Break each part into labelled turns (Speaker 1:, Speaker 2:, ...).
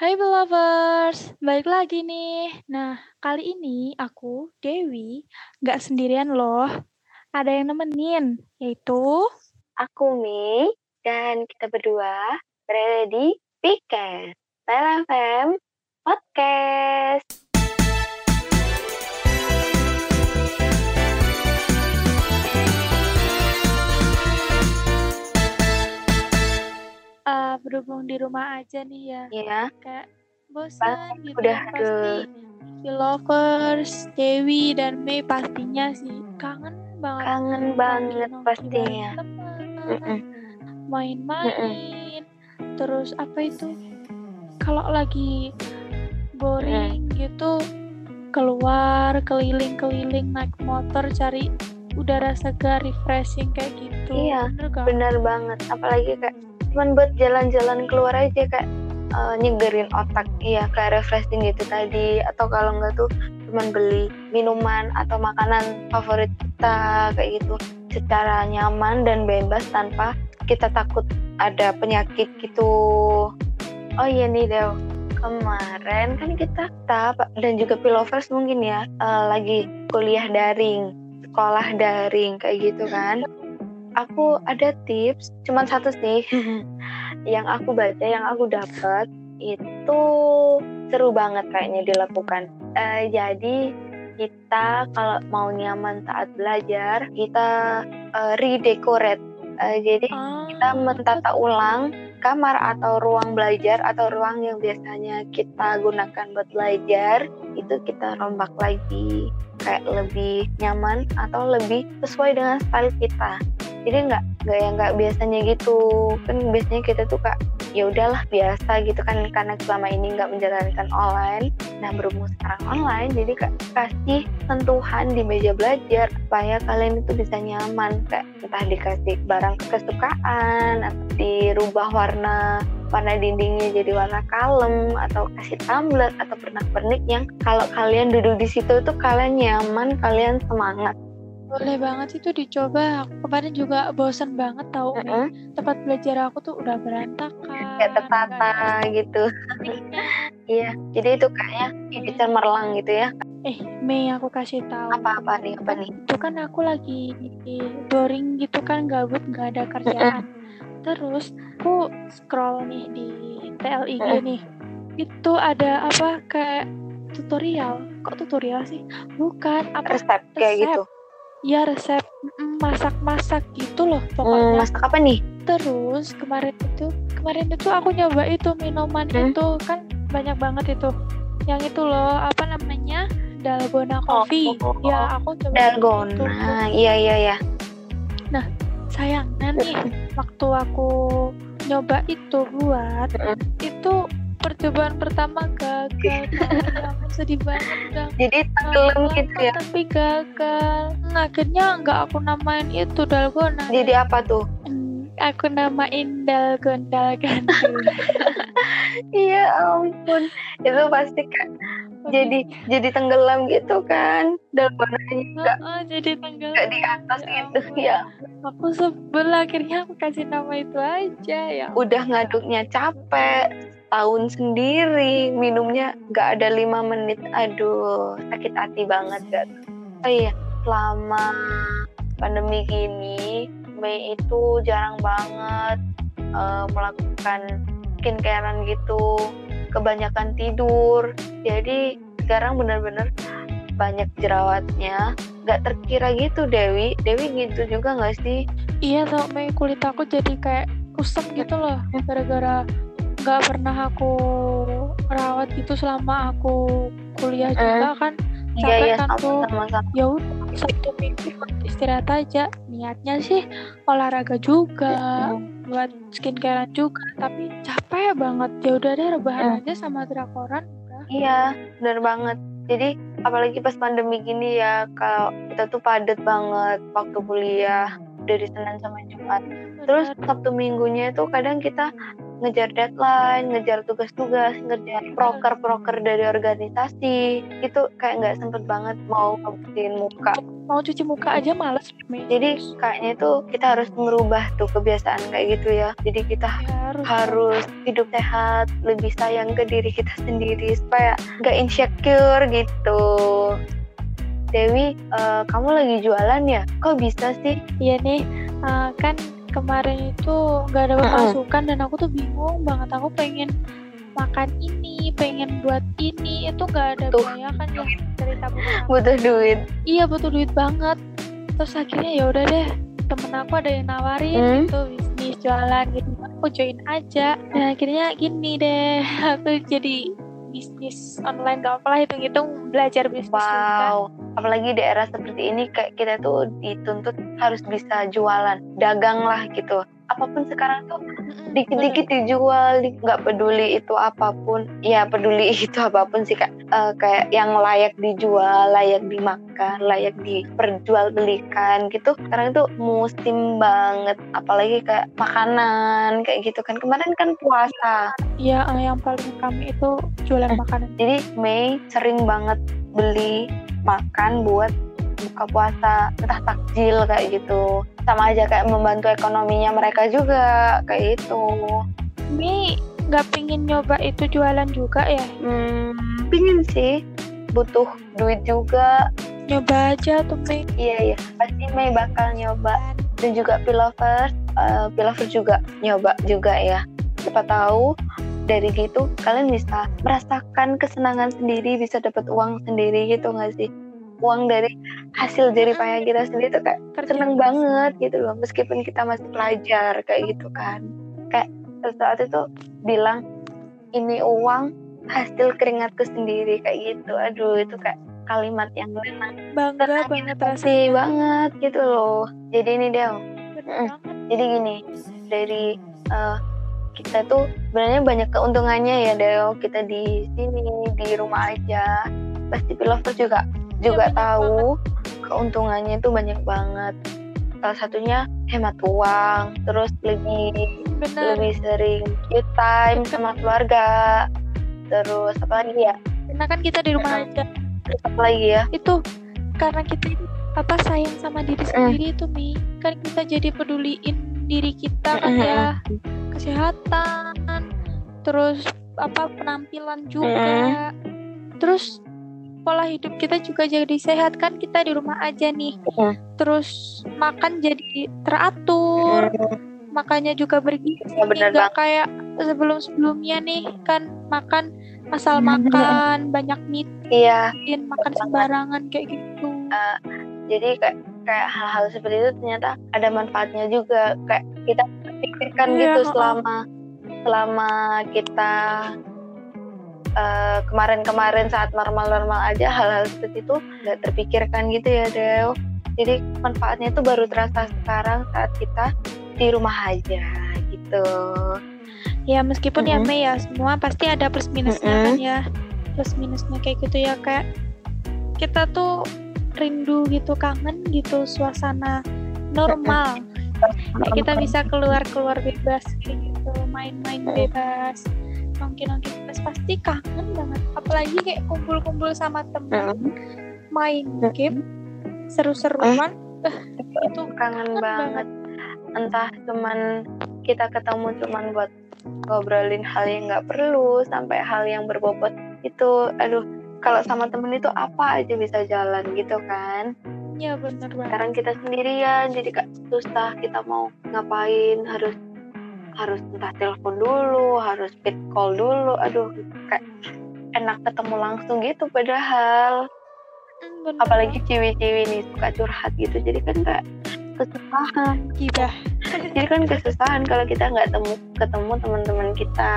Speaker 1: Hai belovers, balik lagi nih. Nah, kali ini aku, Dewi, nggak sendirian loh. Ada yang nemenin, yaitu...
Speaker 2: Aku Mi, dan kita berdua berada di Piket, FM Podcast.
Speaker 1: Berhubung di rumah aja nih ya.
Speaker 2: Iya.
Speaker 1: Kayak bosan gitu
Speaker 2: udah
Speaker 1: pasti. The lovers, Dewi dan Mei pastinya sih kangen banget.
Speaker 2: Kangen banget pastinya.
Speaker 1: Main-main. Terus apa itu? Kalau lagi boring mm. gitu keluar keliling-keliling naik motor cari udara segar refreshing kayak gitu
Speaker 2: iya bener, bener banget apalagi kayak cuman buat jalan-jalan keluar aja kayak uh, nyegerin otak. Iya kayak refreshing gitu tadi. Atau kalau enggak tuh cuman beli minuman atau makanan favorit kita kayak gitu. Secara nyaman dan bebas tanpa kita takut ada penyakit gitu. Oh iya nih Dew kemarin kan kita kita dan juga pilovers mungkin ya uh, lagi kuliah daring sekolah daring kayak gitu kan aku ada tips cuman satu sih. Yang aku baca yang aku dapat itu seru banget kayaknya dilakukan. Uh, jadi kita kalau mau nyaman saat belajar kita uh, redecorate. Uh, jadi oh. kita mentata ulang kamar atau ruang belajar atau ruang yang biasanya kita gunakan buat belajar itu kita rombak lagi. Kayak lebih nyaman atau lebih sesuai dengan style kita jadi nggak nggak yang nggak biasanya gitu. Kan biasanya kita tuh kak ya udahlah biasa gitu kan. Karena selama ini nggak menjalankan online nah berhubung sekarang online jadi kak kasih sentuhan di meja belajar supaya kalian itu bisa nyaman kayak entah dikasih barang kesukaan atau dirubah warna warna dindingnya jadi warna kalem atau kasih tumbler atau pernak-pernik yang kalau kalian duduk di situ tuh kalian nyaman, kalian semangat
Speaker 1: boleh banget itu dicoba. Aku kemarin juga bosan banget tau uh tempat belajar aku tuh udah berantakan
Speaker 2: kayak tertata gitu. iya jadi itu kayaknya ini cemerlang gitu ya.
Speaker 1: Eh Mei aku kasih tahu
Speaker 2: apa apa nih apa nih?
Speaker 1: Itu kan aku lagi boring gitu kan gabut nggak ada kerjaan. Uh terus aku scroll nih di TLIG uh nih. Itu ada apa kayak tutorial. Kok tutorial sih? Bukan apa?
Speaker 2: Resep kayak gitu
Speaker 1: ya resep masak-masak gitu loh pokoknya.
Speaker 2: Hmm, masak apa nih?
Speaker 1: Terus kemarin itu kemarin itu aku nyoba itu minuman hmm? itu kan banyak banget itu. Yang itu loh apa namanya? Dalgona coffee. Oh, oh, oh. Ya aku coba
Speaker 2: Dalgona. Iya iya iya.
Speaker 1: Nah, sayangnya nih waktu aku nyoba itu buat itu percobaan pertama gagal. Ya sedih banget
Speaker 2: dong jadi tenggelam gitu ya?
Speaker 1: tapi gagal. Nah, akhirnya nggak aku namain itu dalgona.
Speaker 2: Jadi apa tuh?
Speaker 1: Hmm, aku namain dalgon dalgan
Speaker 2: iya ampun. Itu pasti kan jadi jadi tenggelam gitu kan? Dalgonanya
Speaker 1: nggak oh, jadi tenggelam.
Speaker 2: nggak di atas ya gitu ya.
Speaker 1: Aku sebel akhirnya aku kasih nama itu aja ya
Speaker 2: udah ngaduknya capek tahun sendiri minumnya nggak ada lima menit. Aduh sakit hati banget gak? Oh iya selama pandemi gini Mei itu jarang banget uh, melakukan skincarean gitu. Kebanyakan tidur. Jadi sekarang bener-bener banyak jerawatnya. Nggak terkira gitu Dewi. Dewi gitu juga nggak sih?
Speaker 1: Iya tau Mei kulit aku jadi kayak kusam gitu loh gara-gara nggak pernah aku rawat gitu selama aku kuliah juga eh, kan.
Speaker 2: iya, capek iya, kan tuh.
Speaker 1: ya udah satu minggu istirahat aja. Niatnya sih olahraga juga mm. buat skincare juga tapi capek banget. Ya udah deh rebahan mm. aja sama drakoran udah.
Speaker 2: iya benar banget. Jadi apalagi pas pandemi gini ya kalau kita tuh padet banget waktu kuliah dari Senin sampai Jumat. Terus Sabtu Minggunya itu kadang kita ngejar deadline, ngejar tugas-tugas, ngejar proker-proker dari organisasi, itu kayak nggak sempet banget mau ngebersihin muka.
Speaker 1: Mau cuci muka aja males
Speaker 2: jadi kayaknya itu kita harus merubah tuh kebiasaan kayak gitu ya. Jadi kita
Speaker 1: Ya, harus.
Speaker 2: harus hidup sehat lebih sayang ke diri kita sendiri supaya nggak insecure gitu. Dewi eh, kamu lagi jualan ya? Kok bisa sih?
Speaker 1: Iya nih, eh, kan kemarin itu nggak ada pemasukan dan aku tuh bingung banget. Aku pengen makan ini, pengen buat ini, itu nggak ada
Speaker 2: Tuh.
Speaker 1: biaya kan ya dari tabungan. aku.
Speaker 2: butuh duit
Speaker 1: Iya butuh duit banget. Terus akhirnya ya udah deh, temen aku ada yang nawarin
Speaker 2: Hmm.
Speaker 1: gitu bisnis jualan gitu. Aku join aja. Dan akhirnya gini deh, aku jadi bisnis online gak apa lah hitung-hitung belajar bisnis juga.
Speaker 2: Apalagi di era seperti ini kayak kita tuh dituntut harus bisa jualan, dagang lah gitu. Apa pun sekarang tuh dikit-dikit dijual, di- nggak peduli itu apa pun. Ya peduli itu apa pun sih kak. Eh, kayak yang layak dijual, layak dimakan, layak diperjualbelikan gitu. Sekarang tuh musim banget, apalagi kayak makanan kayak gitu kan. Kemarin kan puasa.
Speaker 1: Iya, eh, yang paling kami itu jualan
Speaker 2: Eh.
Speaker 1: makanan.
Speaker 2: Jadi Mei sering banget beli makan buat buka puasa, entah takjil kayak gitu. Sama aja kayak membantu ekonominya mereka juga kayak gitu.
Speaker 1: Mi nggak pingin nyoba itu jualan juga ya?
Speaker 2: Hmm, pingin sih, butuh duit juga.
Speaker 1: Nyoba aja tuh Mi.
Speaker 2: Iya iya, pasti Mei bakal nyoba. Dan juga Pilovers, eh Pilovers juga nyoba juga ya. Siapa tahu dari gitu kalian bisa merasakan kesenangan sendiri, bisa dapat uang sendiri gitu nggak sih? Uang dari hasil jerih payah kita sendiri tuh kayak seneng banget gitu loh meskipun kita masih pelajar kayak gitu kan kayak sesuatu itu bilang ini uang hasil keringatku sendiri kayak gitu aduh itu kayak kalimat yang menenang
Speaker 1: Bangga banget rasanya.
Speaker 2: banget gitu loh jadi ini Del
Speaker 1: banget.
Speaker 2: jadi gini dari eh, kita tuh sebenarnya banyak keuntungannya ya Del. Kita di sini di rumah aja. Pasti Pilovers juga juga
Speaker 1: Iya, banyak
Speaker 2: tahu keuntungannya itu banyak banget. Salah satunya hemat uang terus lebih
Speaker 1: Bener.
Speaker 2: lebih sering you time sama keluarga. Terus apa lagi ya?
Speaker 1: Karena kan kita di rumah aja.
Speaker 2: terus apa lagi ya?
Speaker 1: Itu karena kita itu apa sayang sama diri sendiri itu Mi. Kan kita jadi peduliin diri kita kan ya. Kesehatan, terus apa penampilan juga. Terus pola hidup kita juga jadi sehat kan kita di rumah aja nih.
Speaker 2: Mm.
Speaker 1: Terus makan jadi teratur. makannya juga bergizi
Speaker 2: Ya, benar
Speaker 1: nggak kayak sebelum sebelumnya nih kan makan asal makan banyak
Speaker 2: iya
Speaker 1: mitin makan sembarangan kayak gitu
Speaker 2: jadi kayak kayak hal-hal seperti itu ternyata ada manfaatnya juga kayak kita pikirkan
Speaker 1: Iya,
Speaker 2: gitu selama selama kita eh, kemarin-kemarin saat normal-normal aja hal-hal seperti itu nggak terpikirkan gitu ya Del. Jadi manfaatnya itu baru terasa sekarang saat kita di rumah aja gitu.
Speaker 1: Ya meskipun ya
Speaker 2: Mm-mm.
Speaker 1: Mei ya semua pasti ada plus minusnya
Speaker 2: Mm-mm.
Speaker 1: kan ya. Plus minusnya kayak gitu ya kayak kita tuh rindu gitu kangen gitu suasana normal kayak kita bisa keluar keluar bebas kayak gitu main-main bebas. Nongki-nongki bebas pasti kangen banget. Apalagi kayak kumpul-kumpul sama temen main game seru-seruan. Eh itu
Speaker 2: kangen banget. Entah cuman kita ketemu cuman buat ngobrolin hal yang nggak perlu sampai hal yang berbobot itu aduh kalau sama temen itu apa aja bisa jalan gitu kan
Speaker 1: ya bener banget.
Speaker 2: Sekarang kita sendirian jadi kak susah kita mau ngapain harus harus entah telepon dulu harus speed call dulu. Aduh kayak enak ketemu langsung gitu padahal.
Speaker 1: Hmm, bener
Speaker 2: apalagi ciwi-ciwi nih suka curhat gitu jadi kan kayak kesusahan.
Speaker 1: Gibah
Speaker 2: jadi kan kesusahan kalau kita nggak temu ketemu teman-teman kita.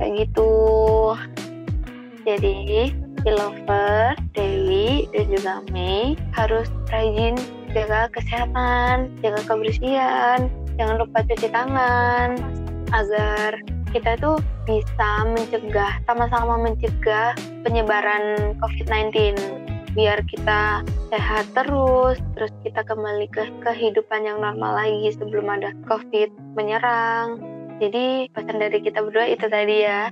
Speaker 2: Kayak gitu. Jadi Pilover, Dewi, dan juga Mei harus rajin jaga kesehatan, jaga kebersihan, jangan lupa cuci tangan agar kita tuh bisa mencegah, sama-sama mencegah penyebaran COVID-19 biar kita sehat terus, terus kita kembali ke kehidupan yang normal lagi sebelum ada COVID menyerang. Jadi pesan dari kita berdua itu tadi ya.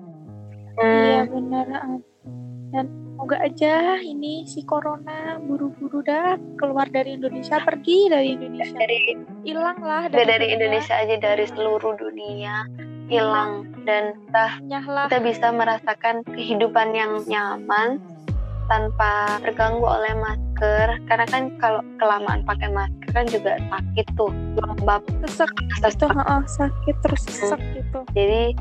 Speaker 1: iya
Speaker 2: Hmm,
Speaker 1: bener ah. Dan semoga aja ini si corona buru-buru dah keluar dari Indonesia pergi dari Indonesia.
Speaker 2: Dari
Speaker 1: hilang lah
Speaker 2: dari, dari Indonesia aja dari seluruh dunia hilang. Dan kita
Speaker 1: nyahlah
Speaker 2: kita bisa merasakan kehidupan yang nyaman tanpa terganggu oleh masker. Karena kan kalau kelamaan pakai masker kan juga sakit tuh lembab.
Speaker 1: Sesek gitu heeh, sakit terus sesek gitu.
Speaker 2: Jadi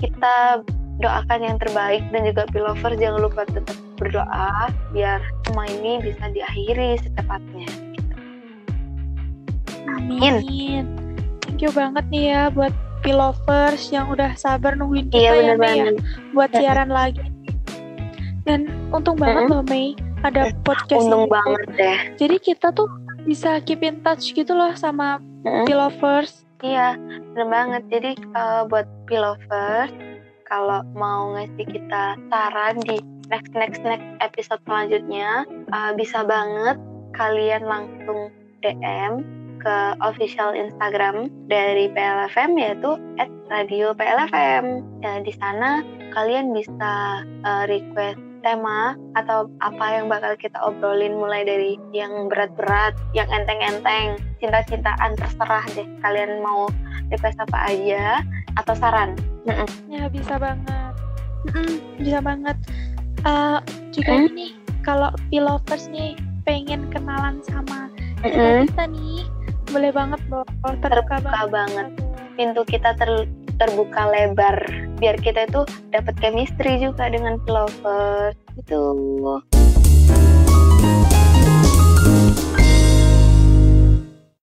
Speaker 2: kita doakan yang terbaik dan juga pilover jangan lupa tetap berdoa biar semua ini bisa diakhiri secepatnya
Speaker 1: Amin. Thank you banget nih ya buat pilovers yang udah sabar nungguin kita
Speaker 2: iya
Speaker 1: ya
Speaker 2: bener
Speaker 1: ya buat siaran lagi. Dan untung banget loh Mei ada podcast
Speaker 2: untung
Speaker 1: ini
Speaker 2: banget deh
Speaker 1: Jadi kita tuh bisa keep in touch gitu loh sama pilovers.
Speaker 2: Iya, bener banget. Jadi uh, buat pilovers, kalau mau ngasih kita saran di next next next episode selanjutnya, uh, bisa banget kalian langsung DM ke official Instagram dari PLFM yaitu @radio_plfm. Ya, di sana kalian bisa uh, request tema atau apa yang bakal kita obrolin mulai dari yang berat-berat, yang enteng-enteng, cinta-cintaan terserah deh kalian mau request apa aja atau saran. Mm-mm.
Speaker 1: Ya bisa banget. Mm-mm, bisa banget. Uh, juga
Speaker 2: Hmm?
Speaker 1: ini kalau pilovers nih pengen kenalan sama
Speaker 2: Mm-mm.
Speaker 1: kita nih boleh banget loh terbuka,
Speaker 2: Terbuka banget. Pintu kita ter- terbuka lebar biar kita itu dapat chemistry juga dengan lovers gitu.